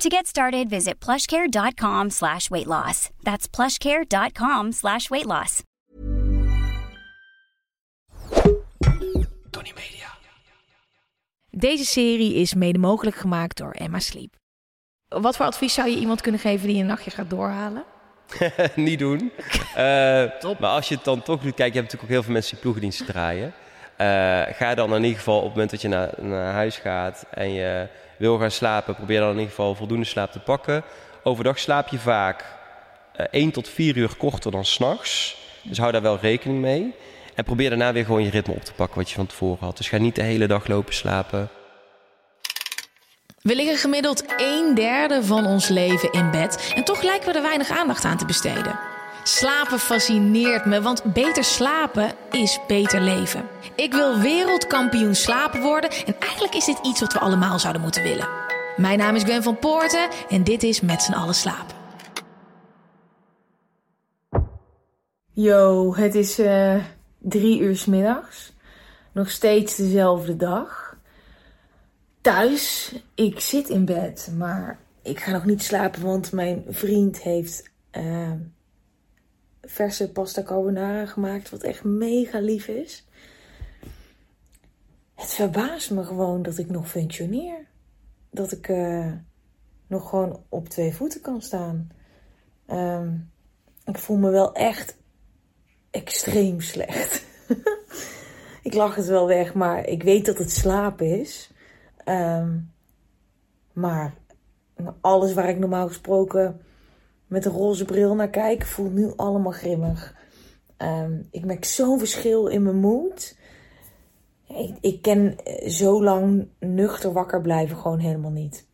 To get started, visit plushcare.com slash weight loss. That's plushcare.com slash weight loss. Tony Media. Deze serie is mede mogelijk gemaakt door Emma Sleep. Wat voor advies zou je iemand kunnen geven die een nachtje gaat doorhalen? niet doen. Uh, maar als je het dan toch doet, kijk, je hebt natuurlijk ook heel veel mensen die ploegendiensten draaien. Uh, ga dan in ieder geval op het moment dat je naar, naar huis gaat en je wil gaan slapen, probeer dan in ieder geval voldoende slaap te pakken. Overdag slaap je vaak uh, 1 tot 4 uur korter dan s'nachts. Dus hou daar wel rekening mee. En probeer daarna weer gewoon je ritme op te pakken wat je van tevoren had. Dus ga niet de hele dag lopen slapen. We liggen gemiddeld een derde van ons leven in bed en toch lijken we er weinig aandacht aan te besteden. Slapen fascineert me, want beter slapen is beter leven. Ik wil wereldkampioen slapen worden en eigenlijk is dit iets wat we allemaal zouden moeten willen. Mijn naam is Gwen van Poorten en dit is Met z'n allen slapen. Yo, het is uh, drie uur s middags. Nog steeds dezelfde dag thuis. Ik zit in bed, maar ik ga nog niet slapen, want mijn vriend heeft uh, verse pasta carbonara gemaakt, wat echt mega lief is. Het verbaast me gewoon dat ik nog functioneer. Dat ik uh, nog gewoon op twee voeten kan staan. Um, ik voel me wel echt extreem slecht. ik lach het wel weg, maar ik weet dat het slaap is. Um, maar alles waar ik normaal gesproken met een roze bril naar kijk, voelt nu allemaal grimmig. Um, ik merk zo'n verschil in mijn moed. Ik, ik ken zo lang nuchter wakker blijven gewoon helemaal niet.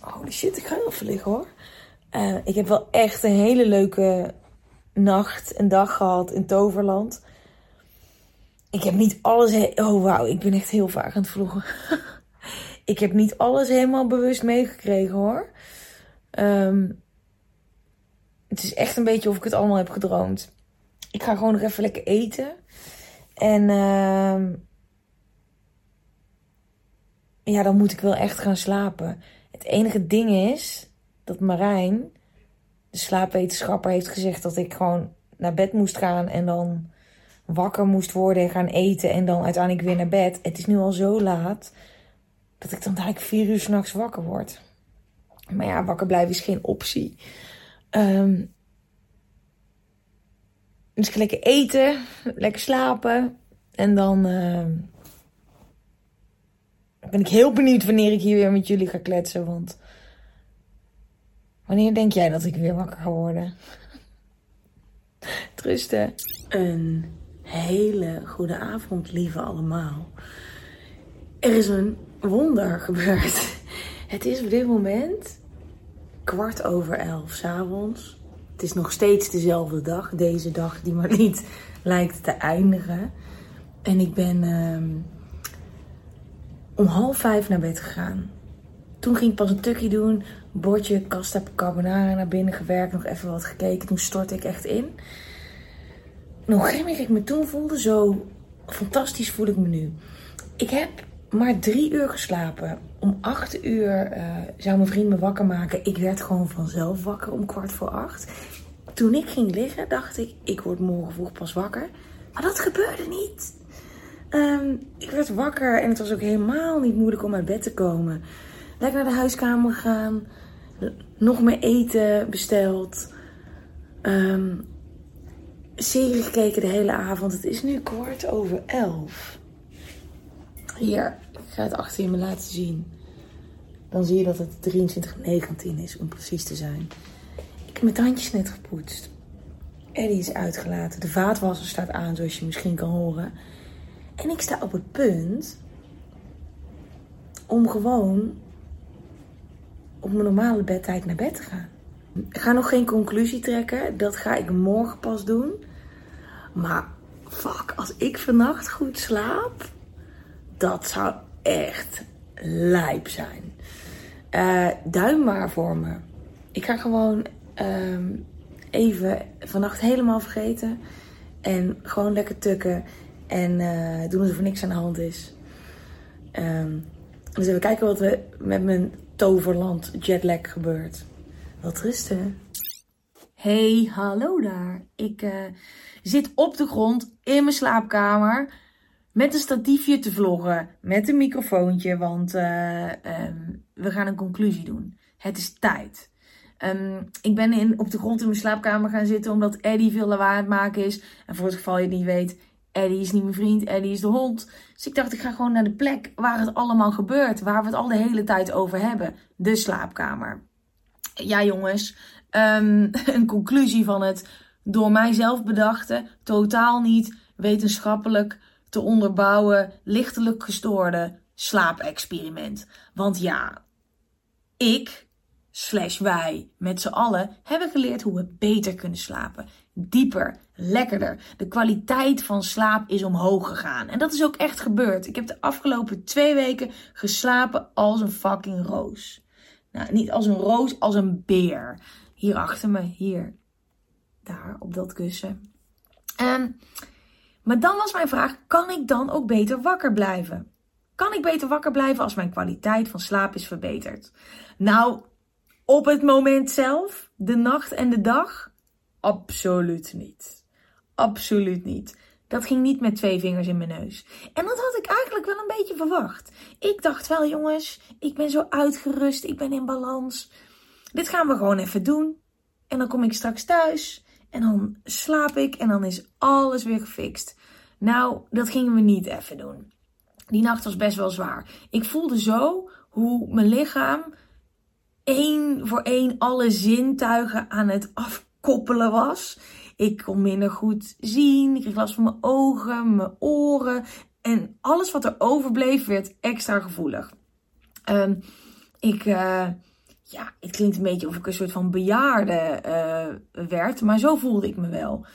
Holy shit, ik ga even liggen hoor. Uh, ik heb wel echt een hele leuke nacht en dag gehad in Toverland. Ik heb niet alles. Oh wauw, ik ben echt heel vaak aan het vloegen. ik heb niet alles helemaal bewust meegekregen hoor. Um, het is echt een beetje of ik het allemaal heb gedroomd. Ik ga gewoon nog even lekker eten. En uh, ja, dan moet ik wel echt gaan slapen. Het enige ding is dat Marijn, de slaapwetenschapper, heeft gezegd dat ik gewoon naar bed moest gaan en dan wakker moest worden en gaan eten en dan uiteindelijk weer naar bed. Het is nu al zo laat dat ik dan eigenlijk vier uur s'nachts wakker word. Maar ja, wakker blijven is geen optie. Um, dus lekker eten, lekker slapen. En dan uh, ben ik heel benieuwd wanneer ik hier weer met jullie ga kletsen. Want wanneer denk jij dat ik weer wakker ga worden? Trusten. Een hele goede avond, lieve allemaal. Er is een wonder gebeurd. Het is op dit moment kwart over elf s'avonds. Het is nog steeds dezelfde dag. Deze dag die maar niet lijkt te eindigen. En ik ben uh, om half vijf naar bed gegaan. Toen ging ik pas een tukkie doen. Bordje casta carbonara naar binnen gewerkt. Nog even wat gekeken. Toen stortte ik echt in. Nog grimmig ik me toen voelde, zo fantastisch voel ik me nu. Ik heb maar drie uur geslapen. Om acht uur uh, zou mijn vriend me wakker maken. Ik werd gewoon vanzelf wakker om kwart voor acht. Toen ik ging liggen, dacht ik, ik word morgen vroeg pas wakker. Maar dat gebeurde niet. Um, ik werd wakker en het was ook helemaal niet moeilijk om uit bed te komen. Lekker naar de huiskamer gegaan. Nog meer eten besteld. Um, serie gekeken de hele avond. Het is nu kwart over elf. Hier, ga het achter je me laten zien. Dan zie je dat het 23.19 is, om precies te zijn. Ik heb mijn tandjes net gepoetst. Eddie is uitgelaten. De vaatwasser staat aan, zoals je misschien kan horen. En ik sta op het punt om gewoon op mijn normale bedtijd naar bed te gaan. Ik ga nog geen conclusie trekken. Dat ga ik morgen pas doen. Maar fuck, als ik vannacht goed slaap, dat zou echt lijp zijn. Uh, duim maar voor me. Ik ga gewoon ehm, even vannacht helemaal vergeten. En gewoon lekker tukken. En uh, doen alsof er niks aan de hand is. Um, dus even kijken wat er met mijn toverland jetlag gebeurt. Wat rusten. Hey, hallo daar. Ik uh, zit op de grond in mijn slaapkamer met een statiefje te vloggen, met een microfoontje, want uh, um, we gaan een conclusie doen. Het is tijd. Um, ik ben in, op de grond in mijn slaapkamer gaan zitten omdat Eddie veel lawaai aan het maken is. En voor het geval je het niet weet, Eddie is niet mijn vriend, Eddie is de hond. Dus ik dacht, ik ga gewoon naar de plek waar het allemaal gebeurt, waar we het al de hele tijd over hebben. De slaapkamer. Ja jongens, um, een conclusie van het door mijzelf bedachte, totaal niet wetenschappelijk te onderbouwen, lichtelijk gestoorde slaapexperiment. Want ja, ik, slash wij, met z'n allen, hebben geleerd hoe we beter kunnen slapen. Dieper, lekkerder. De kwaliteit van slaap is omhoog gegaan. En dat is ook echt gebeurd. Ik heb de afgelopen twee weken geslapen als een fucking roos. Nou, niet als een roos, als een beer. Hier achter me, hier. Daar, op dat kussen. En maar dan was mijn vraag: kan ik dan ook beter wakker blijven? Kan ik beter wakker blijven als mijn kwaliteit van slaap is verbeterd? Nou, op het moment zelf, de nacht en de dag? Absoluut niet. Absoluut niet. Dat ging niet met twee vingers in mijn neus. En dat had ik eigenlijk wel een beetje verwacht. Ik dacht wel, jongens, ik ben zo uitgerust, ik ben in balans. Dit gaan we gewoon even doen. En dan kom ik straks thuis en dan slaap ik en dan is alles weer gefixt. Nou, dat gingen we niet even doen. Die nacht was best wel zwaar. Ik voelde zo hoe mijn lichaam één voor één alle zintuigen aan het afkoppelen was. Ik kon minder goed zien. Ik kreeg last van mijn ogen, mijn oren. En alles wat er overbleef werd extra gevoelig. Um, ik, uh, ja, het klinkt een beetje of ik een soort van bejaarde uh, werd, maar zo voelde ik me wel.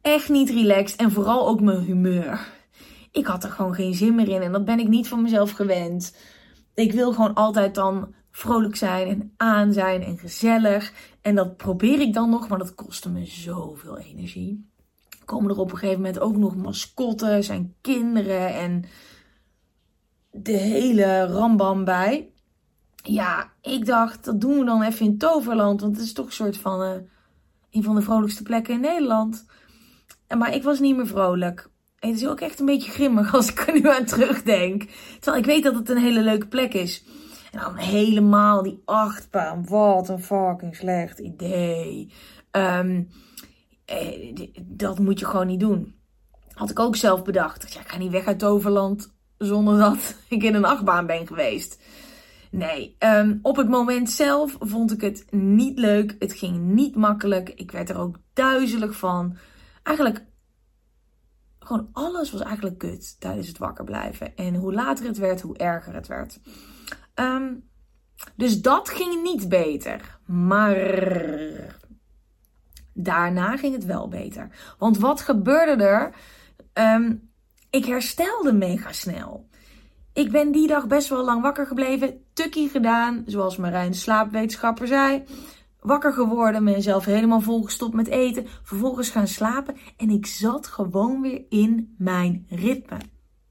Echt niet relaxed en vooral ook mijn humeur. Ik had er gewoon geen zin meer in en dat ben ik niet van mezelf gewend. Ik wil gewoon altijd dan vrolijk zijn en aan zijn en gezellig. En dat probeer ik dan nog, maar dat kostte me zoveel energie. Komen er op een gegeven moment ook nog mascotten, zijn kinderen en de hele rambam bij ja, ik dacht, dat doen we dan even in Toverland. Want het is toch een soort van uh, een van de vrolijkste plekken in Nederland. Maar ik was niet meer vrolijk. Het is ook echt een beetje grimmig als ik er nu aan terugdenk. Terwijl ik weet dat het een hele leuke plek is. En dan helemaal die achtbaan. Wat een fucking slecht idee. Um, eh, dat moet je gewoon niet doen. Had ik ook zelf bedacht. Ja, ik ga niet weg uit Toverland zonder dat ik in een achtbaan ben geweest. Nee, um, op het moment zelf vond ik het niet leuk. Het ging niet makkelijk. Ik werd er ook duizelig van. Eigenlijk, gewoon alles was eigenlijk kut tijdens het wakker blijven. En hoe later het werd, hoe erger het werd. Um, dus dat ging niet beter. Maar daarna ging het wel beter. Want wat gebeurde er? Um, ik herstelde mega snel. Ik ben die dag best wel lang wakker gebleven, tukkie gedaan, zoals Marijn slaapwetenschapper zei. Wakker geworden, mezelf helemaal volgestopt met eten, vervolgens gaan slapen en ik zat gewoon weer in mijn ritme.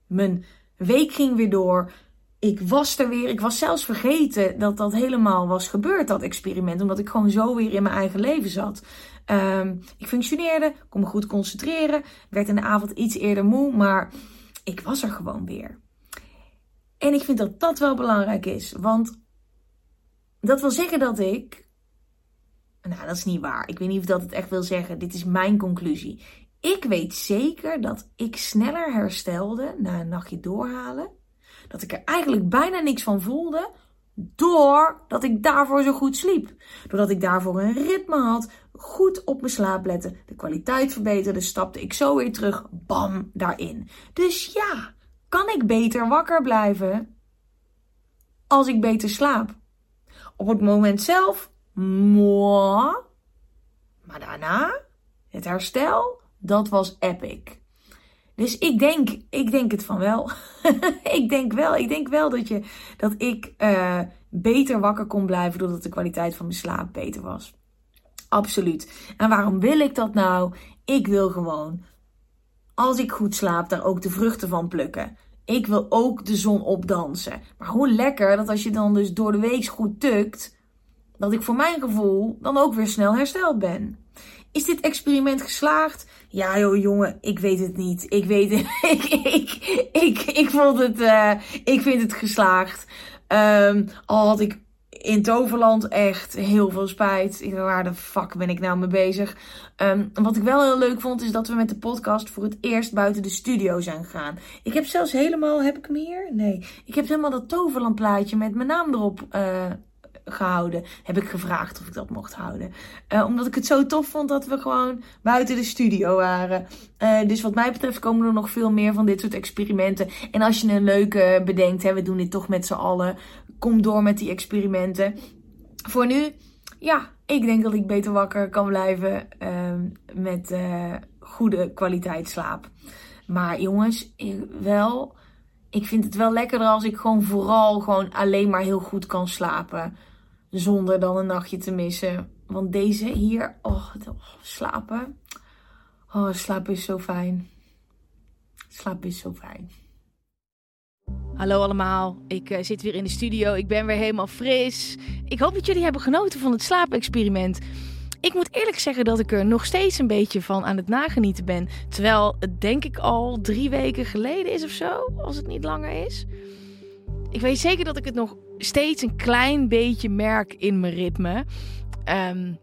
Mijn week ging weer door. Ik was er weer. Ik was zelfs vergeten dat dat helemaal was gebeurd, dat experiment. Omdat ik gewoon zo weer in mijn eigen leven zat. Um, ik functioneerde, kon me goed concentreren. Werd in de avond iets eerder moe, maar ik was er gewoon weer. En ik vind dat dat wel belangrijk is. Want dat wil zeggen dat ik. Nou, dat is niet waar. Ik weet niet of dat het echt wil zeggen. Dit is mijn conclusie. Ik weet zeker dat ik sneller herstelde na een nachtje doorhalen. Dat ik er eigenlijk bijna niks van voelde. Doordat ik daarvoor zo goed sliep. Doordat ik daarvoor een ritme had. Goed op mijn slaap lette. De kwaliteit verbeterde. Stapte ik zo weer terug. Bam, daarin. Dus ja, kan ik beter wakker blijven als ik beter slaap. Op het moment zelf, moi. Maar daarna, het herstel, Dat was epic. Dus ik denk, ik denk het van wel. ik denk wel, ik denk wel dat, je, dat ik uh, beter wakker kon blijven doordat de kwaliteit van mijn slaap beter was. Absoluut. En waarom wil ik dat nou? Ik wil gewoon, als ik goed slaap, daar ook de vruchten van plukken. Ik wil ook de zon opdansen. Maar hoe lekker dat als je dan dus door de week goed tukt, dat ik voor mijn gevoel dan ook weer snel hersteld ben. Is dit experiment geslaagd? Ja joh jongen, ik weet het niet. Ik weet het. ik, ik, ik, ik vond het, uh, ik vind het geslaagd. Um, al had ik in Toverland echt heel veel spijt. Waar de fuck ben ik nou mee bezig? Um, wat ik wel heel leuk vond, is dat we met de podcast voor het eerst buiten de studio zijn gegaan. Ik heb zelfs helemaal, heb ik hem hier? Nee. Ik heb helemaal dat Toverland plaatje met mijn naam erop uh, gehouden. Heb ik gevraagd of ik dat mocht houden. Uh, omdat ik het zo tof vond dat we gewoon buiten de studio waren. Uh, dus wat mij betreft komen er nog veel meer van dit soort experimenten. En als je een leuke bedenkt, hè, we doen dit toch met z'n allen. Kom door met die experimenten. Voor nu, ja, ik denk dat ik beter wakker kan blijven uh, met uh, goede kwaliteit slaap. Maar jongens, wel, ik vind het wel lekkerder als ik gewoon vooral gewoon alleen maar heel goed kan slapen. Zonder dan een nachtje te missen. Want deze hier, oh, oh slapen. Oh, slapen is zo fijn. Slapen is zo fijn. Hallo allemaal, ik uh, zit weer in de studio. Ik ben weer helemaal fris. Ik hoop dat jullie hebben genoten van het slaapexperiment. Ik moet eerlijk zeggen dat ik er nog steeds een beetje van aan het nagenieten ben. Terwijl het denk ik al drie weken geleden is of zo, als het niet langer is. Ik weet zeker dat ik het nog steeds een klein beetje merk in mijn ritme. Um,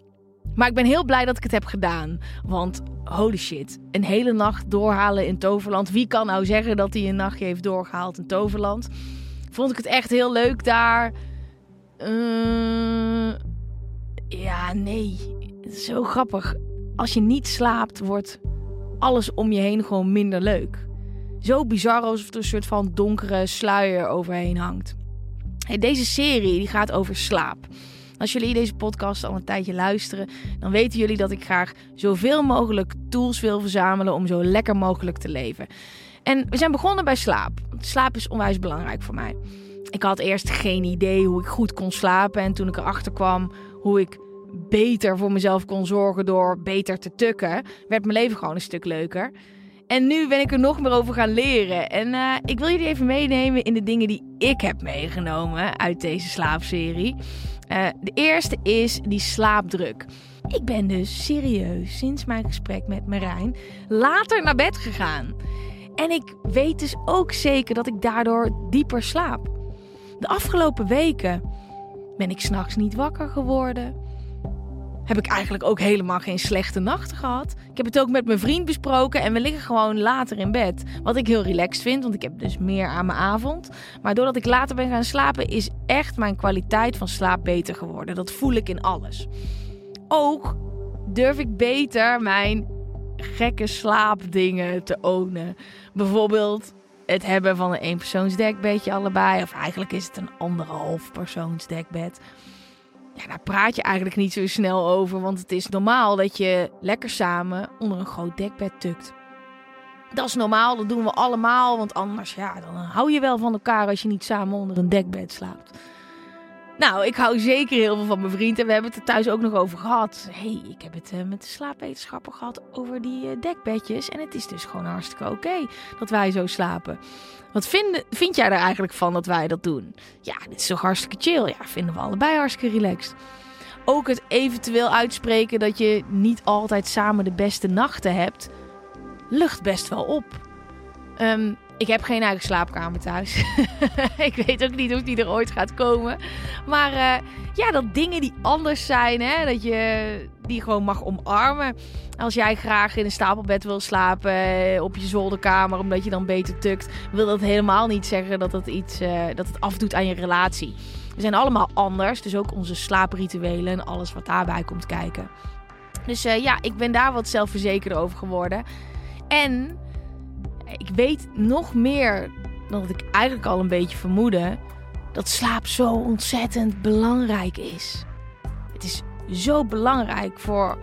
maar ik ben heel blij dat ik het heb gedaan. Want holy shit, een hele nacht doorhalen in Toverland. Wie kan nou zeggen dat hij een nachtje heeft doorgehaald in Toverland? Vond ik het echt heel leuk daar. Uh, ja, nee. Zo grappig. Als je niet slaapt, wordt alles om je heen gewoon minder leuk. Zo bizar alsof er een soort van donkere sluier overheen hangt. Deze serie die gaat over slaap. Als jullie deze podcast al een tijdje luisteren, dan weten jullie dat ik graag zoveel mogelijk tools wil verzamelen om zo lekker mogelijk te leven. En we zijn begonnen bij slaap. Slaap is onwijs belangrijk voor mij. Ik had eerst geen idee hoe ik goed kon slapen. En toen ik erachter kwam hoe ik beter voor mezelf kon zorgen door beter te tukken, werd mijn leven gewoon een stuk leuker. En nu ben ik er nog meer over gaan leren. En uh, ik wil jullie even meenemen in de dingen die ik heb meegenomen uit deze slaapserie. Uh, de eerste is die slaapdruk. Ik ben dus serieus sinds mijn gesprek met Marijn later naar bed gegaan. En ik weet dus ook zeker dat ik daardoor dieper slaap. De afgelopen weken ben ik s'nachts niet wakker geworden heb ik eigenlijk ook helemaal geen slechte nachten gehad. Ik heb het ook met mijn vriend besproken en we liggen gewoon later in bed. Wat ik heel relaxed vind, want ik heb dus meer aan mijn avond. Maar doordat ik later ben gaan slapen, is echt mijn kwaliteit van slaap beter geworden. Dat voel ik in alles. Ook durf ik beter mijn gekke slaapdingen te ownen. Bijvoorbeeld het hebben van een eenpersoonsdekbedje allebei. Of eigenlijk is het een anderhalf persoonsdekbed. Ja, daar praat je eigenlijk niet zo snel over, want het is normaal dat je lekker samen onder een groot dekbed tukt. Dat is normaal, dat doen we allemaal, want anders ja, dan hou je wel van elkaar als je niet samen onder een dekbed slaapt. Nou, ik hou zeker heel veel van mijn vriend en we hebben het er thuis ook nog over gehad. hey, ik heb het uh, met de slaapwetenschapper gehad over die uh, dekbedjes en het is dus gewoon hartstikke oké dat wij zo slapen. Wat vind, vind jij er eigenlijk van dat wij dat doen? Ja, dit is toch hartstikke chill? Ja, vinden we allebei hartstikke relaxed. Ook het eventueel uitspreken dat je niet altijd samen de beste nachten hebt, lucht best wel op. Um, ik heb geen eigen slaapkamer thuis. ik weet ook niet of die er ooit gaat komen. Maar uh, ja, dat dingen die anders zijn, hè, dat je die gewoon mag omarmen. Als jij graag in een stapelbed wil slapen eh, op je zolderkamer, omdat je dan beter tukt, wil dat helemaal niet zeggen dat het iets uh, dat het afdoet aan je relatie. We zijn allemaal anders, dus ook onze slaaprituelen en alles wat daarbij komt kijken. Dus ja, ik ben daar wat zelfverzekerder over geworden. En ik weet nog meer dan dat ik eigenlijk al een beetje vermoedde dat slaap zo ontzettend belangrijk is. Het is zo belangrijk voor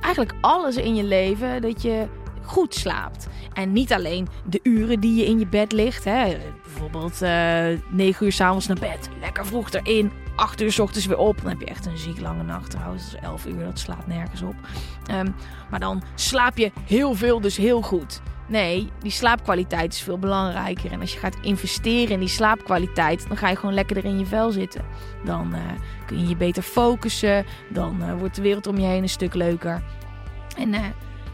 eigenlijk alles in je leven dat je goed slaapt. En niet alleen de uren die je in je bed ligt. Hè. Bijvoorbeeld uh, eh, 9 uur s'avonds naar bed, lekker vroeg erin, 8 uur s ochtends weer op. Dan heb je echt een ziek lange nacht trouwens. Dat is 11 uur, dat slaat nergens op. Ehm, maar dan slaap je heel veel, dus heel goed. Nee, die slaapkwaliteit is veel belangrijker. En als je gaat investeren in die slaapkwaliteit, dan ga je gewoon lekkerder in je vel zitten. Dan uh, kun je je beter focussen. Dan uh, wordt de wereld om je heen een stuk leuker. En uh,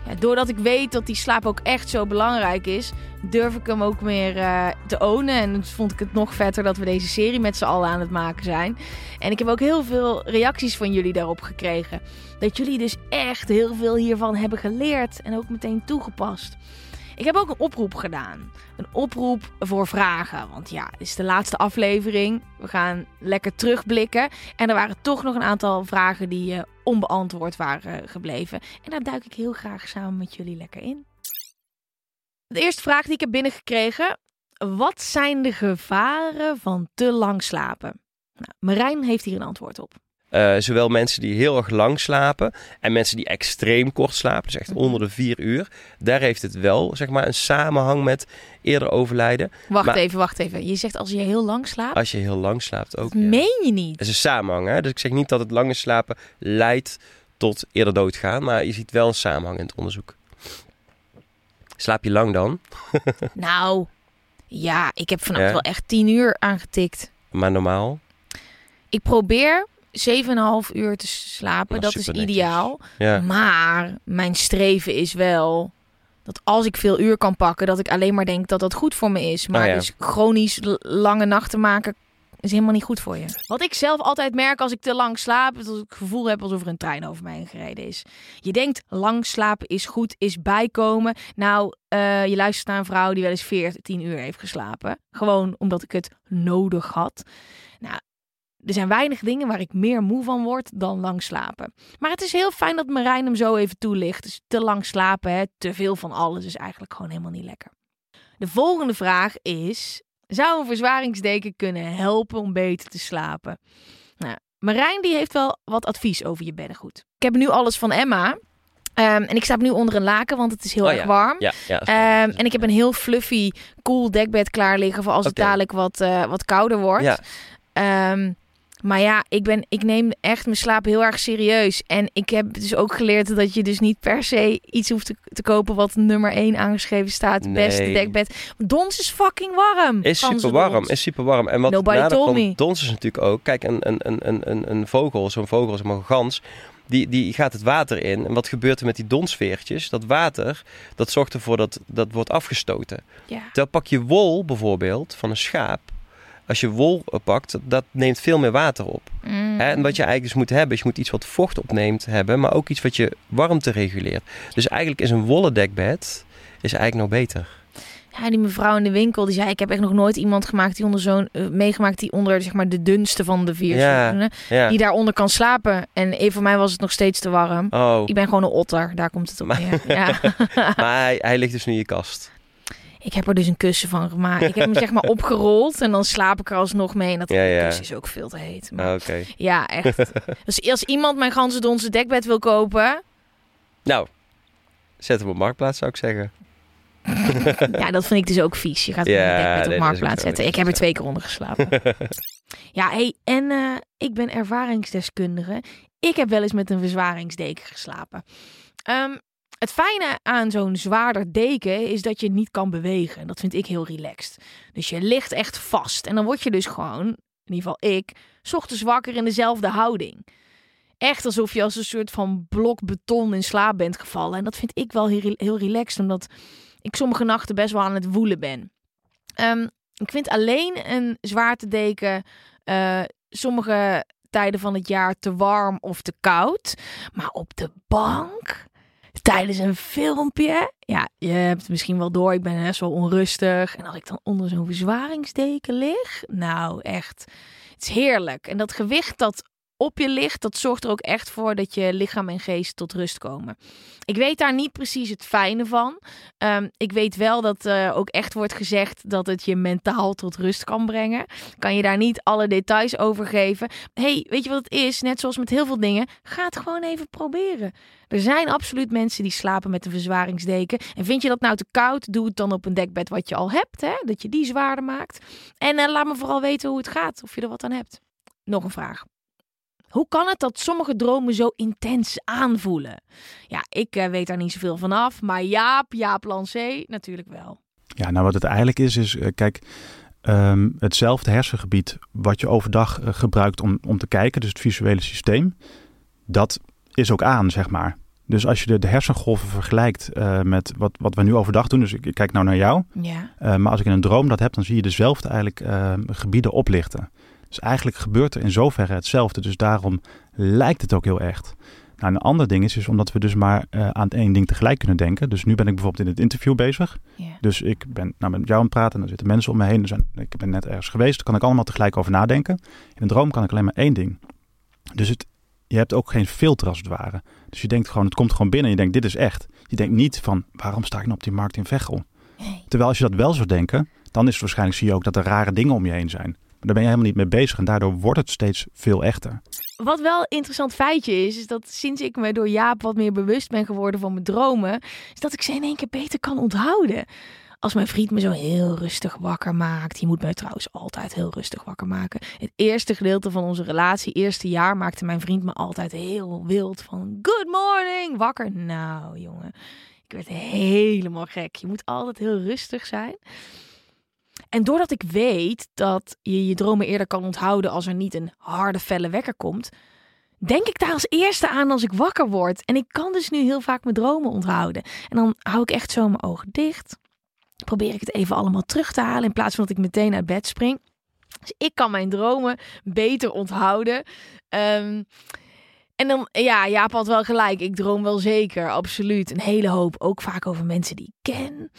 ja, doordat ik weet dat die slaap ook echt zo belangrijk is, durf ik hem ook meer te ownen. En dan vond ik het nog vetter dat we deze serie met z'n allen aan het maken zijn. En ik heb ook heel veel reacties van jullie daarop gekregen. Dat jullie dus echt heel veel hiervan hebben geleerd en ook meteen toegepast. Ik heb ook een oproep gedaan. Een oproep voor vragen. Want ja, het is de laatste aflevering. We gaan lekker terugblikken. En er waren toch nog een aantal vragen die uh, onbeantwoord waren gebleven. En daar duik ik heel graag samen met jullie lekker in. De eerste vraag die ik heb binnengekregen. Wat zijn de gevaren van te lang slapen? Nou, Marijn heeft hier een antwoord op. Uh, zowel mensen die heel erg lang slapen en mensen die extreem kort slapen, dus echt mhm. onder de vier uur. Daar heeft het wel zeg maar, een samenhang met eerder overlijden. Wacht even, wacht even. Je zegt als je heel lang slaapt? Als je heel lang slaapt ook. Dat meen je niet? Dat is een samenhang. Hè? Dus ik zeg niet dat het lange slapen leidt tot eerder doodgaan, maar je ziet wel een samenhang in het onderzoek. Slaap je lang dan? nou, ja, ik heb vannacht wel echt tien uur aangetikt. Maar normaal? Ik probeer 7,5 uur te slapen. Dat, is ideaal. Maar mijn streven is wel dat als ik veel uur kan pakken, dat ik alleen maar denk dat dat goed voor me is. Maar ah, dus chronisch lange nachten maken is helemaal niet goed voor je. Wat ik zelf altijd merk als ik te lang slaap, is dat ik het gevoel heb alsof er een trein over mij gereden is. Je denkt lang slapen is goed, is bijkomen. Nou, uh, je luistert naar een vrouw die wel eens 14 uur heeft geslapen. Gewoon omdat ik het nodig had. Er zijn weinig dingen waar ik meer moe van word dan lang slapen. Maar het is heel fijn dat Marijn hem zo even toelicht. Dus te lang slapen, hè, te veel van alles is eigenlijk gewoon helemaal niet lekker. De volgende vraag is: zou een verzwaringsdeken kunnen helpen om beter te slapen? Nou, Marijn die heeft wel wat advies over je beddengoed. Ik heb nu alles van Emma. Um, en ik sta nu onder een laken, want het is heel oh erg warm. Ja, ja, um, en ik heb een heel fluffy, cool dekbed klaar liggen voor als het dadelijk wat, uh, wat kouder wordt. Ja. Um, maar ja, ik, ben, ik neem echt mijn slaap heel erg serieus. En ik heb dus ook geleerd dat je dus niet per se iets hoeft te, te kopen wat nummer 1 aangeschreven staat. Nee. Beste dekbed. Dons is fucking warm. Is super warm. Is super warm. En wat Nobody told me. Dons is natuurlijk ook. Kijk, een, een, een, een, een vogel, zo'n vogel, een gans. Die, die gaat het water in. En wat gebeurt er met die donsveertjes? Dat water, dat zorgt ervoor dat dat wordt afgestoten. Ja. Terwijl pak je wol bijvoorbeeld van een schaap als je wol pakt, dat neemt veel meer water op. Mm. En wat je eigenlijk dus moet hebben, is je moet iets wat vocht opneemt hebben, maar ook iets wat je warmte reguleert. Dus eigenlijk is een wollen dekbed is eigenlijk nog beter. Ja, die mevrouw in de winkel die zei: Ik heb echt nog nooit iemand gemaakt die onder zo'n uh, meegemaakt die onder zeg maar de dunste van de vier ja, ja. die daaronder kan slapen. En even voor mij was het nog steeds te warm. Oh. Ik ben gewoon een otter, daar komt het op neer. ja. maar hij, hij ligt dus nu in je kast. Ik heb er dus een kussen van gemaakt. Ik heb hem zeg maar opgerold en dan slaap ik er alsnog mee. En dat ja, kussen is ook veel te heet. Maar, ah, Ja, echt. dus als iemand mijn ganse donse dekbed wil kopen... Nou, zet hem op Marktplaats zou ik zeggen. ja, dat vind ik dus ook vies. Je gaat een dekbed op Marktplaats zetten. Ik heb er twee keer onder geslapen. ja, hey, en uh, ik ben ervaringsdeskundige. Ik heb wel eens met een verzwaringsdeken geslapen. Um, het fijne aan zo'n zwaarder deken is dat je niet kan bewegen. Dat vind ik heel relaxed. Dus je ligt echt vast. En dan word je dus gewoon, in ieder geval ik, ochtends wakker in dezelfde houding. Echt alsof je als een soort van blok beton in slaap bent gevallen. En dat vind ik wel heel, relaxed, omdat ik sommige nachten best wel aan het woelen ben. Um, ik vind alleen een zwaartedeken uh, sommige tijden van het jaar te warm of te koud. Maar op de bank tijdens een filmpje. Ja, je hebt het misschien wel door. Ik ben best wel onrustig. En als ik dan onder zo'n verzwaringsdeken lig. Nou, echt. Het is heerlijk. En dat gewicht dat op je ligt, dat zorgt er ook echt voor dat je lichaam en geest tot rust komen. Ik weet daar niet precies het fijne van. Ehm, ik weet wel dat uh, ook echt wordt gezegd dat het je mentaal tot rust kan brengen. Kan je daar niet alle details over geven. hey, weet je wat het is? Net zoals met heel veel dingen, ga het gewoon even proberen. Er zijn absoluut mensen die slapen met een verzwaringsdeken. En vind je dat nou te koud? Doe het dan op een dekbed wat je al hebt, hè? dat je die zwaarder maakt. En uh, laat me vooral weten hoe het gaat, of je er wat aan hebt. Nog een vraag. Hoe kan het dat sommige dromen zo intens aanvoelen? Ja, ik uh, weet daar niet zoveel van af, maar Jaap, Jaap Lancé natuurlijk wel. Ja, nou wat het eigenlijk is, is uh, kijk, um, hetzelfde hersengebied wat je overdag uh, gebruikt om, om te kijken, dus het visuele systeem, dat is ook aan, zeg maar. Dus als je de, de hersengolven vergelijkt met wat, wat we nu overdag doen, dus ik, ik kijk nou naar jou, ja. maar als ik in een droom dat heb, dan zie je dezelfde eigenlijk ehm, gebieden oplichten. Dus eigenlijk gebeurt er in zoverre hetzelfde. Dus daarom lijkt het ook heel echt. Nou, een ander ding is, is omdat we dus maar uh, aan één ding tegelijk kunnen denken. Dus nu ben ik bijvoorbeeld in het interview bezig. Yeah. Dus ik ben nou, met jou aan het praten en dan zitten mensen om me heen. Zijn, ik ben net ergens geweest, daar kan ik allemaal tegelijk over nadenken. In een droom kan ik alleen maar één ding. Dus het, je hebt ook geen filter als het ware. Dus je denkt gewoon, het komt gewoon binnen en je denkt, dit is echt. Je denkt niet van, waarom sta ik nou op die markt in Veghel? Nee. Terwijl als je dat wel zou denken, dan is het waarschijnlijk, zie je ook dat er rare dingen om je heen zijn. Maar daar ben je helemaal niet mee bezig en daardoor wordt het steeds veel echter. Wat wel een interessant feitje is, is dat sinds ik me door Jaap wat meer bewust ben geworden van mijn dromen, is dat ik ze in één keer beter kan onthouden. Als mijn vriend me zo heel rustig wakker maakt. Die moet mij trouwens altijd heel rustig wakker maken. Het eerste gedeelte van onze relatie, eerste jaar, maakte mijn vriend me altijd heel wild van good morning, wakker. Nou jongen, ik werd helemaal gek. Je moet altijd heel rustig zijn. En doordat ik weet dat je je dromen eerder kan onthouden als er niet een harde, felle wekker komt, denk ik daar als eerste aan als ik wakker word. En ik kan dus nu heel vaak mijn dromen onthouden. En dan hou ik echt zo mijn ogen dicht. Probeer ik het even allemaal terug te halen in plaats van dat ik meteen uit bed spring. Dus ik kan mijn dromen beter onthouden. Um, en dan, ja, Jaap had wel gelijk. Ik droom wel zeker, absoluut. Een hele hoop, ook vaak over mensen die ik ken.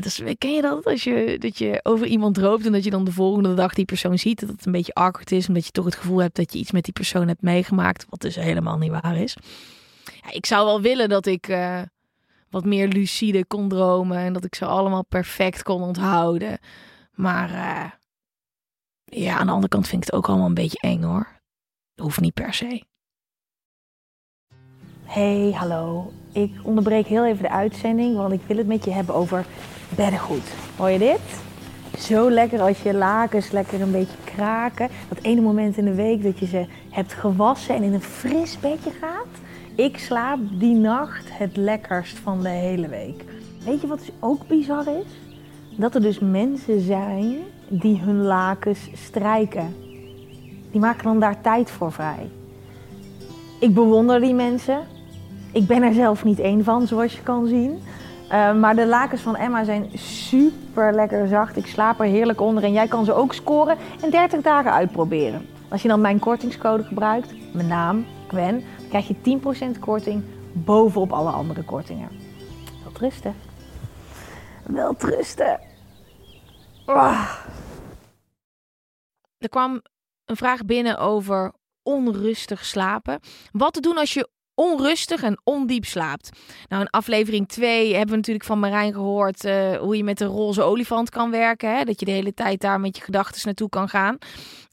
Dus, ken je dat? Als je, dat je over iemand droomt en dat je dan de volgende dag die persoon ziet. Dat het een beetje awkward is, omdat je toch het gevoel hebt dat je iets met die persoon hebt meegemaakt. Wat dus helemaal niet waar is. Ja, ik zou wel willen dat ik uh, wat meer lucide kon dromen. En dat ik ze allemaal perfect kon onthouden. Maar uh, ja, aan de andere kant vind ik het ook allemaal een beetje eng hoor. Dat hoeft niet per se. Hey, hallo. Ik onderbreek heel even de uitzending, want ik wil het met je hebben over beddengoed. Hoor je dit? Zo lekker als je lakens lekker een beetje kraken. Dat ene moment in de week dat je ze hebt gewassen en in een fris bedje gaat. Ik slaap die nacht het lekkerst van de hele week. Weet je wat dus ook bizar is? Dat er dus mensen zijn die hun lakens strijken. Die maken dan daar tijd voor vrij. Ik bewonder die mensen. Ik ben er zelf niet één van, zoals je kan zien. Uh, maar de lakens van Emma zijn super lekker zacht. Ik slaap er heerlijk onder en jij kan ze ook scoren en 30 dagen uitproberen. Als je dan mijn kortingscode gebruikt, mijn naam, Gwen, krijg je 10% korting bovenop alle andere kortingen. Wel trusten. Wel trusten. Oh. Er kwam een vraag binnen over onrustig slapen. Wat te doen als je onrustig en ondiep slaapt. Nou, in aflevering 2 hebben we natuurlijk van Marijn gehoord uh, hoe je met de roze olifant kan werken. Hè? Dat je de hele tijd daar met je gedachten naartoe kan gaan.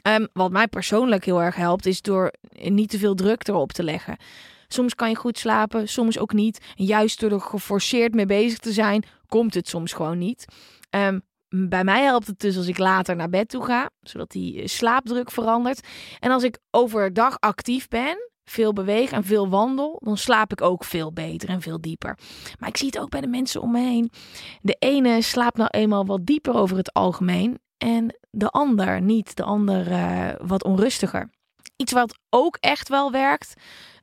Um, wat mij persoonlijk heel erg helpt, is door niet te veel druk erop te leggen. Soms kan je goed slapen, soms ook niet. Juist door er geforceerd mee bezig te zijn, komt het soms gewoon niet. Um, bij mij helpt het dus als ik later naar bed toe ga, zodat die slaapdruk verandert. En als ik overdag actief ben, veel beweeg en veel wandel, dan slaap ik ook veel beter en veel dieper. Maar ik zie het ook bij de mensen om me heen. De ene slaapt nou eenmaal wat dieper over het algemeen en de ander niet. De ander uh, wat onrustiger. Iets wat ook echt wel werkt.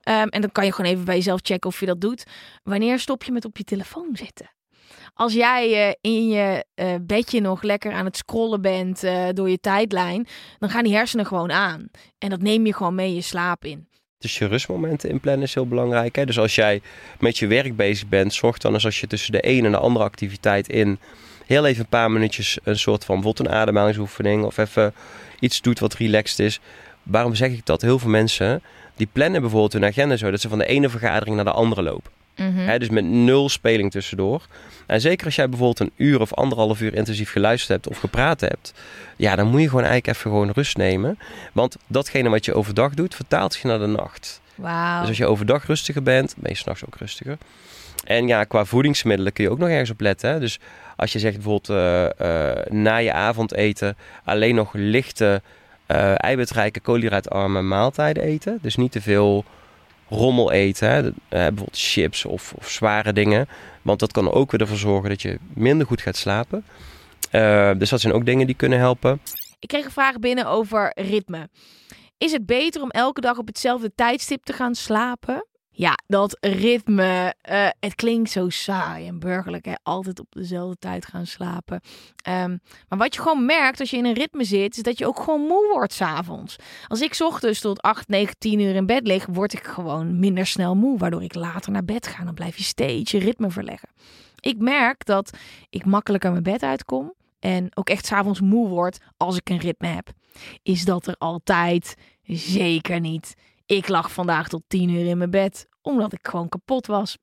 Um, en dan kan je gewoon even bij jezelf checken of je dat doet. Wanneer stop je met op je telefoon zitten? Als jij uh, in je uh, bedje nog lekker aan het scrollen bent door je tijdlijn, dan gaan die hersenen gewoon aan. En dat neem je gewoon mee je slaap in. Dus je rustmomenten inplannen is heel belangrijk. Hè? Dus als jij met je werk bezig bent, zorg dan eens als je tussen de een en de andere activiteit in heel even een paar minuutjes een soort van bijvoorbeeld een ademhalingsoefening of even iets doet wat relaxed is. waarom zeg ik dat? Heel veel mensen die plannen bijvoorbeeld hun agenda zo dat ze van de ene vergadering naar de andere lopen. Mhm. Hè, dus met nul speling tussendoor. En zeker als jij bijvoorbeeld een uur of anderhalf uur intensief geluisterd hebt of gepraat hebt, ja, dan moet je gewoon eigenlijk even gewoon rust nemen. Want datgene wat je overdag doet, vertaalt zich naar de nacht. Dus als je overdag rustiger bent, ben je s'nachts ook rustiger. En ja, qua voedingsmiddelen kun je ook nog ergens op letten. Hè? Dus als je zegt bijvoorbeeld eh, eh, na je avondeten alleen nog lichte, eh eiwitrijke, koolhydraatarme maaltijden eten. Dus niet te veel rommel eten. Hè? Eh, bijvoorbeeld chips of, of zware dingen. Want dat kan ook weer ervoor zorgen dat je minder goed gaat slapen. Eh, dus dat zijn ook dingen die kunnen helpen. Ik kreeg een vraag binnen over ritme. Is het beter om elke dag op hetzelfde tijdstip te gaan slapen? Ja, dat ritme, eh, het klinkt zo saai en burgerlijk, hè? altijd op dezelfde tijd gaan slapen. Ehm, maar wat je gewoon merkt als je in een ritme zit, is dat je ook gewoon moe wordt s'avonds. Als ik ochtends tot 8, 9, 10 uur in bed lig, word ik gewoon minder snel moe, waardoor ik later naar bed ga. Dan blijf je steeds je ritme verleggen. Ik merk dat ik makkelijker mijn bed uitkom en ook echt s'avonds moe word als ik een ritme heb. Is dat er altijd? Zeker niet. Ik lag vandaag tot tien uur in mijn bed, omdat ik gewoon kapot was.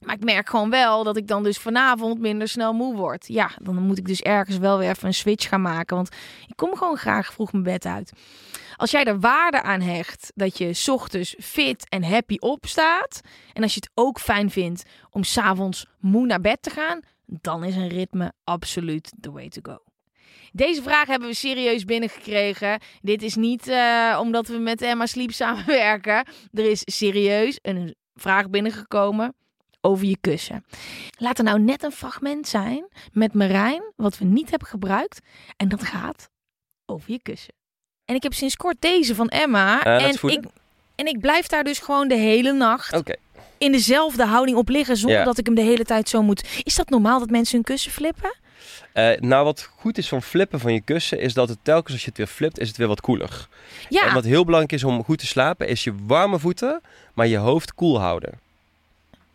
Maar ik merk gewoon wel dat ik dan dus vanavond minder snel moe word. Ja, dan moet ik dus ergens wel weer even een switch gaan maken. Want ik kom gewoon graag vroeg mijn bed uit. Als jij er waarde aan hecht dat je ochtends fit en happy opstaat. En als je het ook fijn vindt om s'avonds moe naar bed te gaan. Dan is een ritme absoluut the way to go. Deze vraag hebben we serieus binnengekregen. Dit is niet eh, omdat we met Emma Sleep samenwerken. Er is serieus een vraag binnengekomen over je kussen. Laat er nou net een fragment zijn met Marijn, wat we niet hebben gebruikt. En dat gaat over je kussen. En ik heb sinds kort deze van Emma. Eh, en, ik, en ik blijf daar dus gewoon de hele nacht in dezelfde houding op liggen zonder Ja. dat ik hem de hele tijd zo moet. Is dat normaal dat mensen hun kussen flippen? Eh, nou, wat goed is van flippen van je kussen, is dat het telkens als je het weer flipt, is het weer wat koeler. Ja, En wat heel belangrijk is om goed te slapen, is je warme voeten, maar je hoofd koel houden.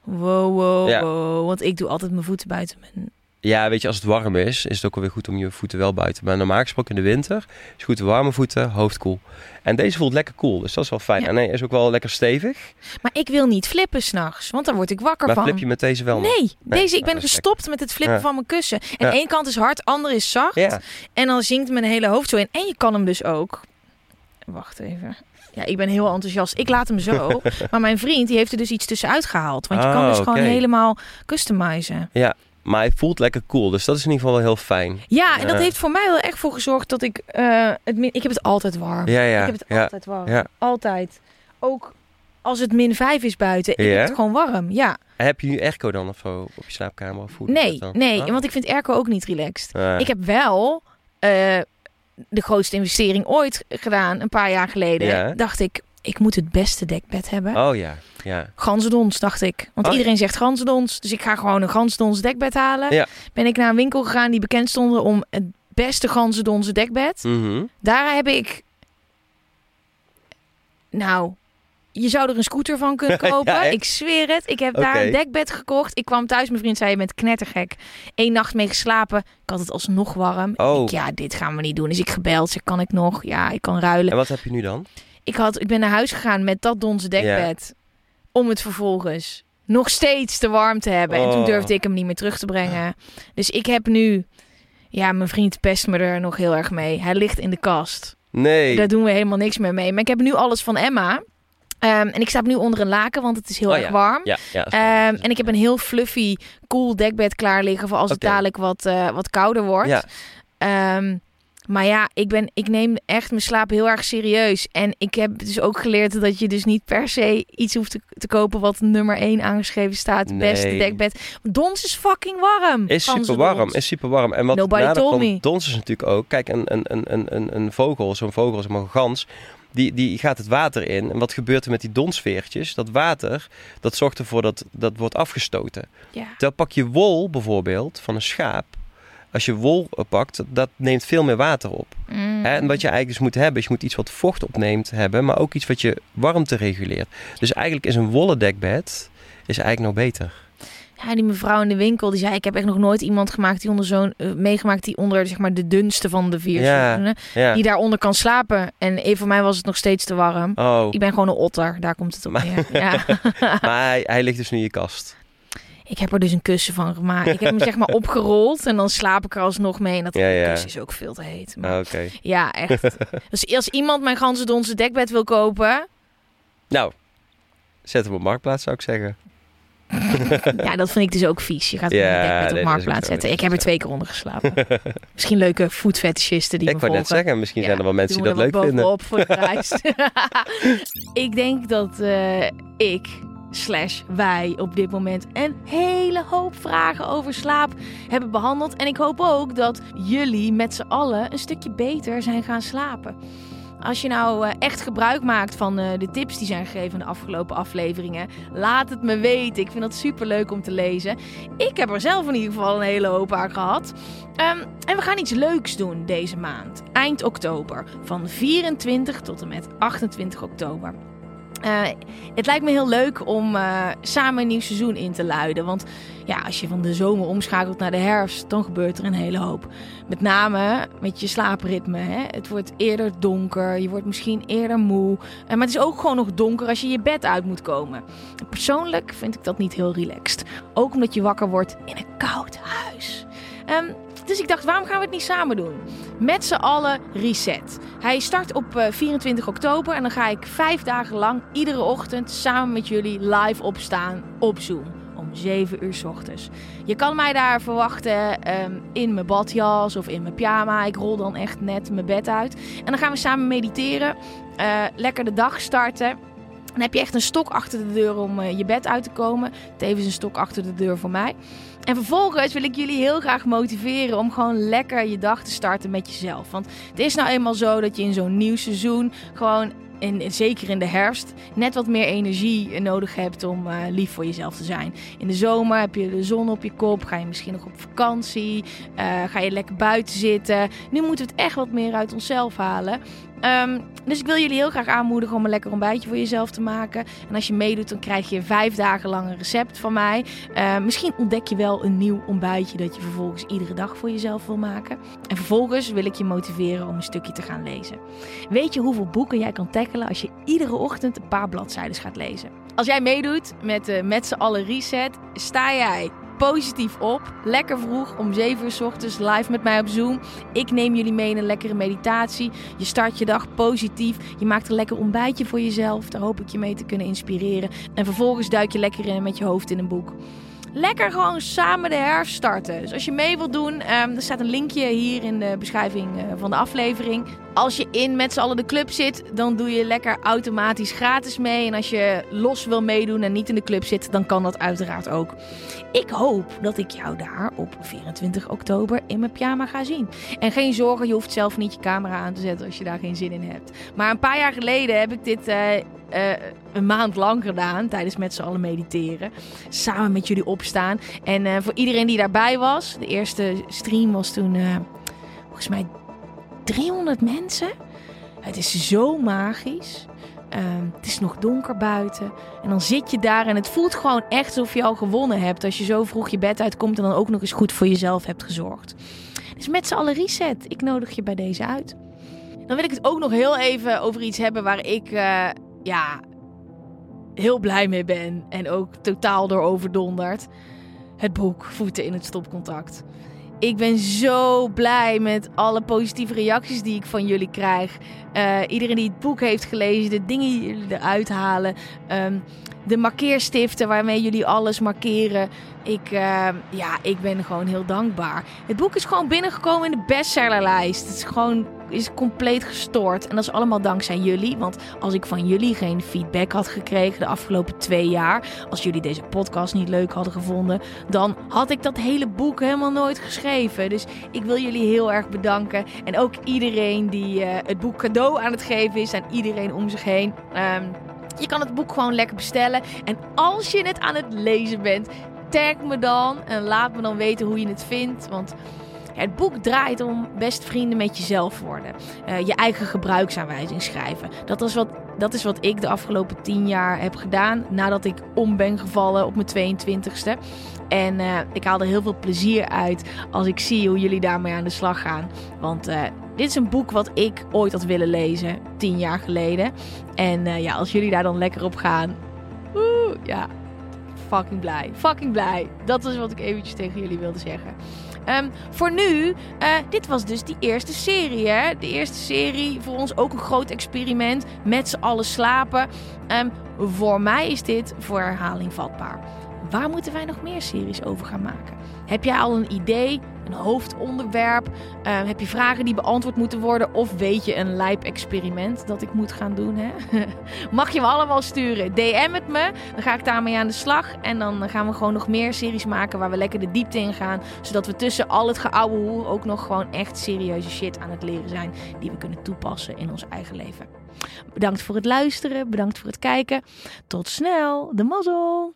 Wow, wow, Ja. wow. Want ik doe altijd mijn voeten buiten mijn... Ja, weet je, als het warm is, is het ook wel weer goed om je voeten wel buiten. Maar normaal gesproken in de winter is goed warme voeten, hoofd koel. En deze voelt lekker koel, dus dat is wel fijn. Ja. En hij is ook wel lekker stevig. Maar ik wil niet flippen s'nachts, want dan word ik wakker Maar van. flip je met deze wel nog? Nee, deze, ik nou, ben gestopt met het flippen Ja. van mijn kussen. En Ja. één kant is hard, andere is zacht. Ja, En dan zinkt mijn hele hoofd zo in. En je kan hem dus ook... Wacht even. Ja, ik ben heel enthousiast. Ik laat hem zo. maar mijn vriend die heeft er dus iets tussenuit gehaald. Want je kan Oh, dus gewoon helemaal customizen. Maar hij voelt lekker koel, dus dat is in ieder geval wel heel fijn. Ja, en dat heeft voor mij wel echt voor gezorgd dat ik... eh, het min- ik heb het altijd warm. Ja, ja. ik heb het ja. altijd warm. ja. Altijd. Ook als het min 5 is buiten. Ik Ja? heb het gewoon warm. Ja. En heb je nu airco dan of zo op je slaapkamer? Of hoe Nee, nee. Oh. Want ik vind airco ook niet relaxed. Ik heb wel eh, de grootste investering ooit gedaan, een paar jaar geleden. Ja. Dacht ik, ik moet het beste dekbed hebben. Oh ja, ja. Ganzendons, dacht ik. Want Oh, iedereen zegt ganzendons. Dus ik ga gewoon een ganzendons dekbed halen. Ja. Ben ik naar een winkel gegaan die bekend stonden om het beste ganzendons dekbed. Mhm. Daar heb ik... Nou, je zou er een scooter van kunnen kopen. Ja, ik zweer het. Ik heb daar een dekbed gekocht. Ik kwam thuis, mijn vriend zei, je bent knettergek. Eén nacht mee geslapen. Ik had het alsnog warm. Oh. Ik, ja, dit gaan we niet doen. Dus ik gebeld. Zeg, kan ik nog? Ja, ik kan ruilen. En wat heb je nu dan? Ik, had, ik ben naar huis gegaan met dat donzen dekbed. Om het vervolgens nog steeds te warm te hebben. En toen Oh. durfde ik hem niet meer terug te brengen. Dus ik heb nu... Ja, mijn vriend pest me er nog heel erg mee. Hij ligt in de kast. Nee. Daar doen we helemaal niks meer mee. Maar ik heb nu alles van Emma. Ehm, en ik sta nu onder een laken, want het is heel Oh, erg ja. warm. Ja, ja. dat is Ehm, en ik heb een heel fluffy, cool dekbed klaar liggen voor als het dadelijk wat, eh, wat kouder wordt. Ja. Maar ja, ik, ben, ik neem echt mijn slaap heel erg serieus. En ik heb dus ook geleerd dat je dus niet per se iets hoeft te, te kopen wat nummer 1 aangeschreven staat. Nee. Beste dekbed. Dons is fucking warm. Is super warm, is super warm. En wat Nobody told me. dons is natuurlijk ook, kijk, een, een, een, een- een, vogel, zo'n vogel, een gans, die, die gaat het water in. En wat gebeurt er met die donsveertjes? Dat water, dat zorgt ervoor dat dat wordt afgestoten. Ja. Terwijl pak je wol bijvoorbeeld van een schaap. Als je wol pakt, dat- neemt veel meer water op. Mm. Hè, En wat je eigenlijk dus moet hebben, is je moet iets wat vocht opneemt hebben, maar ook iets wat je warmte reguleert. Dus eigenlijk is een wollen dekbed is eigenlijk nog beter. Ja, die mevrouw in de winkel die zei: Ik heb echt nog nooit iemand gemaakt die onder zo'n uh, meegemaakt die onder zeg maar de dunste van de vier Ja, die daaronder kan slapen. En eh, voor mij was het nog steeds te warm. Oh, Ik ben gewoon een otter, daar komt het op Maar-. Ja. maar hij, hij ligt dus nu in je kast. Ik heb er dus een kussen van gemaakt. Ik heb hem zeg maar opgerold en dan slaap ik er alsnog mee. En dat Ja, ja. kussen is ook veel te heet. Maar Ah, Oké. Ja, echt. dus als iemand mijn ganzendonse dekbed wil kopen, Nou, zet hem op Marktplaats zou ik zeggen. ja, dat vind ik dus ook vies. Je gaat een Ja, dekbed op marktplaats zetten. Ik heb er twee keer onder geslapen. Misschien leuke foodfetishisten die ik me wou net zeggen, misschien zijn er wel mensen die dat leuk vinden. voor de prijs. ik denk dat eh, ik slash wij op dit moment een hele hoop vragen over slaap hebben behandeld. En ik hoop ook dat jullie met z'n allen een stukje beter zijn gaan slapen. Als je nou eh, echt gebruik maakt van eh, de tips die zijn gegeven in de afgelopen afleveringen, laat het me weten. Ik vind dat super leuk om te lezen. Ik heb er zelf in ieder geval een hele hoop aan gehad. Ehm, en we gaan iets leuks doen deze maand, eind oktober, van 24 tot en met 28 oktober. Eh, het lijkt me heel leuk om eh, samen een nieuw seizoen in te luiden. Want ja, als je van de zomer omschakelt naar de herfst, dan gebeurt er een hele hoop. Met name met je slaapritme. Hè? Het wordt eerder donker, je wordt misschien eerder moe. Eh, maar het is ook gewoon nog donker als je je bed uit moet komen. Persoonlijk vind ik dat niet heel relaxed. Ook omdat je wakker wordt in een koud huis. Ehm, dus ik dacht, waarom gaan we het niet samen doen? Met z'n allen reset. Hij start op eh, 24 oktober en dan ga ik vijf dagen lang iedere ochtend samen met jullie live opstaan op Zoom. Om 7 uur 's ochtends. Je kan mij daar verwachten ehm, in mijn badjas of in mijn pyjama. Ik rol dan echt net mijn bed uit. En dan gaan we samen mediteren. eh, lekker de dag starten. Dan heb je echt een stok achter de deur om eh, je bed uit te komen. Tevens een stok achter de deur voor mij. En vervolgens wil ik jullie heel graag motiveren om gewoon lekker je dag te starten met jezelf. Want het is nou eenmaal zo dat je in zo'n nieuw seizoen gewoon, in, zeker in de herfst, net wat meer energie nodig hebt om eh, lief voor jezelf te zijn. In de zomer heb je de zon op je kop, ga je misschien nog op vakantie, eh, ga je lekker buiten zitten. Nu moeten we het echt wat meer uit onszelf halen. Ehm, dus ik wil jullie heel graag aanmoedigen om een lekker ontbijtje voor jezelf te maken. En als je meedoet, dan krijg je vijf dagen lang een recept van mij. Eh, misschien ontdek je wel een nieuw ontbijtje dat je vervolgens iedere dag voor jezelf wil maken. En vervolgens wil ik je motiveren om een stukje te gaan lezen. Weet je hoeveel boeken jij kan tackelen als je iedere ochtend een paar bladzijden gaat lezen? Als jij meedoet met uh, met z'n allen reset, sta jij positief op. Lekker vroeg om 7 uur s ochtends live met mij op Zoom. Ik neem jullie mee in een lekkere meditatie. Je start je dag positief. Je maakt een lekker ontbijtje voor jezelf. Daar hoop ik je mee te kunnen inspireren. En vervolgens duik je lekker in met je hoofd in een boek. Lekker gewoon samen de herfst starten. Dus als je mee wilt doen, um, er staat een linkje hier in de beschrijving uh, van de aflevering. Als je in met z'n allen de club zit, dan doe je lekker automatisch gratis mee. En als je los wil meedoen en niet in de club zit, dan kan dat uiteraard ook. Ik hoop dat ik jou daar op 24 oktober in mijn pyjama ga zien. En geen zorgen, je hoeft zelf niet je camera aan te zetten als je daar geen zin in hebt. Maar een paar jaar geleden heb ik dit uh, uh, een maand lang gedaan, tijdens met z'n allen mediteren. Samen met jullie opstaan. En uh, voor iedereen die daarbij was, de eerste stream was toen volgens mij 300 mensen. Het is zo magisch. Uh, het is nog donker buiten. En dan zit je daar en het voelt gewoon echt alsof je al gewonnen hebt. Als je zo vroeg je bed uitkomt en dan ook nog eens goed voor jezelf hebt gezorgd. Dus met z'n allen reset. Ik nodig je bij deze uit. Dan wil ik het ook nog heel even over iets hebben waar ik uh, ja, heel blij mee ben. En ook totaal door overdonderd. Het boek Voeten in het stopcontact. Ik ben zo blij met alle positieve reacties die ik van jullie krijg. Uh, iedereen die het boek heeft gelezen, de dingen die jullie eruit halen. Um, de markeerstiften waarmee jullie alles markeren. Ik, uh, ja, ik ben gewoon heel dankbaar. Het boek is gewoon binnengekomen in de bestsellerlijst. Het is gewoon is compleet gestoord. En dat is allemaal dankzij jullie. Want als ik van jullie geen feedback had gekregen de afgelopen twee jaar. Als jullie deze podcast niet leuk hadden gevonden. Dan had ik dat hele boek helemaal nooit geschreven. Dus ik wil jullie heel erg bedanken. En ook iedereen die uh, het boek cadeau aan het geven is. Aan iedereen om zich heen. Um, je kan het boek gewoon lekker bestellen. En als je het aan het lezen bent, tag me dan en laat me dan weten hoe je het vindt. Want het boek draait om best vrienden met jezelf worden. Uh, je eigen gebruiksaanwijzing schrijven. Dat is, wat, dat is wat ik de afgelopen tien jaar heb gedaan. Nadat ik om ben gevallen op mijn 22ste. En uh, ik haal er heel veel plezier uit als ik zie hoe jullie daarmee aan de slag gaan. Want uh, dit is een boek wat ik ooit had willen lezen, tien jaar geleden. En uh, ja, als jullie daar dan lekker op gaan, oeh, ja, fucking blij. Fucking blij. Dat is wat ik eventjes tegen jullie wilde zeggen. Um, voor nu, uh, dit was dus die eerste serie. Hè? De eerste serie, voor ons ook een groot experiment. Met z'n allen slapen. Um, voor mij is dit voor herhaling vatbaar. Waar moeten wij nog meer series over gaan maken? Heb jij al een idee, een hoofdonderwerp? Uh, heb je vragen die beantwoord moeten worden? Of weet je een lijp experiment dat ik moet gaan doen? Hè? Mag je me allemaal sturen? DM het me, dan ga ik daarmee aan de slag. En dan gaan we gewoon nog meer series maken waar we lekker de diepte in gaan. Zodat we tussen al het geouwe hoe ook nog gewoon echt serieuze shit aan het leren zijn. Die we kunnen toepassen in ons eigen leven. Bedankt voor het luisteren, bedankt voor het kijken. Tot snel, de mazzel!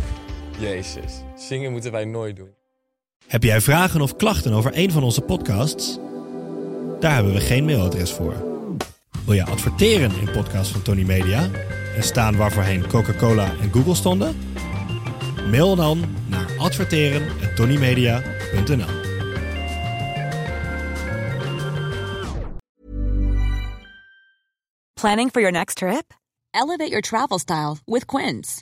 Jezus, zingen moeten wij nooit doen. Heb jij vragen of klachten over een van onze podcasts? Daar hebben we geen mailadres voor. Wil je adverteren in podcasts van Tony Media en staan waarvoorheen Coca-Cola en Google stonden? Mail dan naar adverteren@tonymedia.nl. Planning for your next trip? Elevate your travel style with Quince.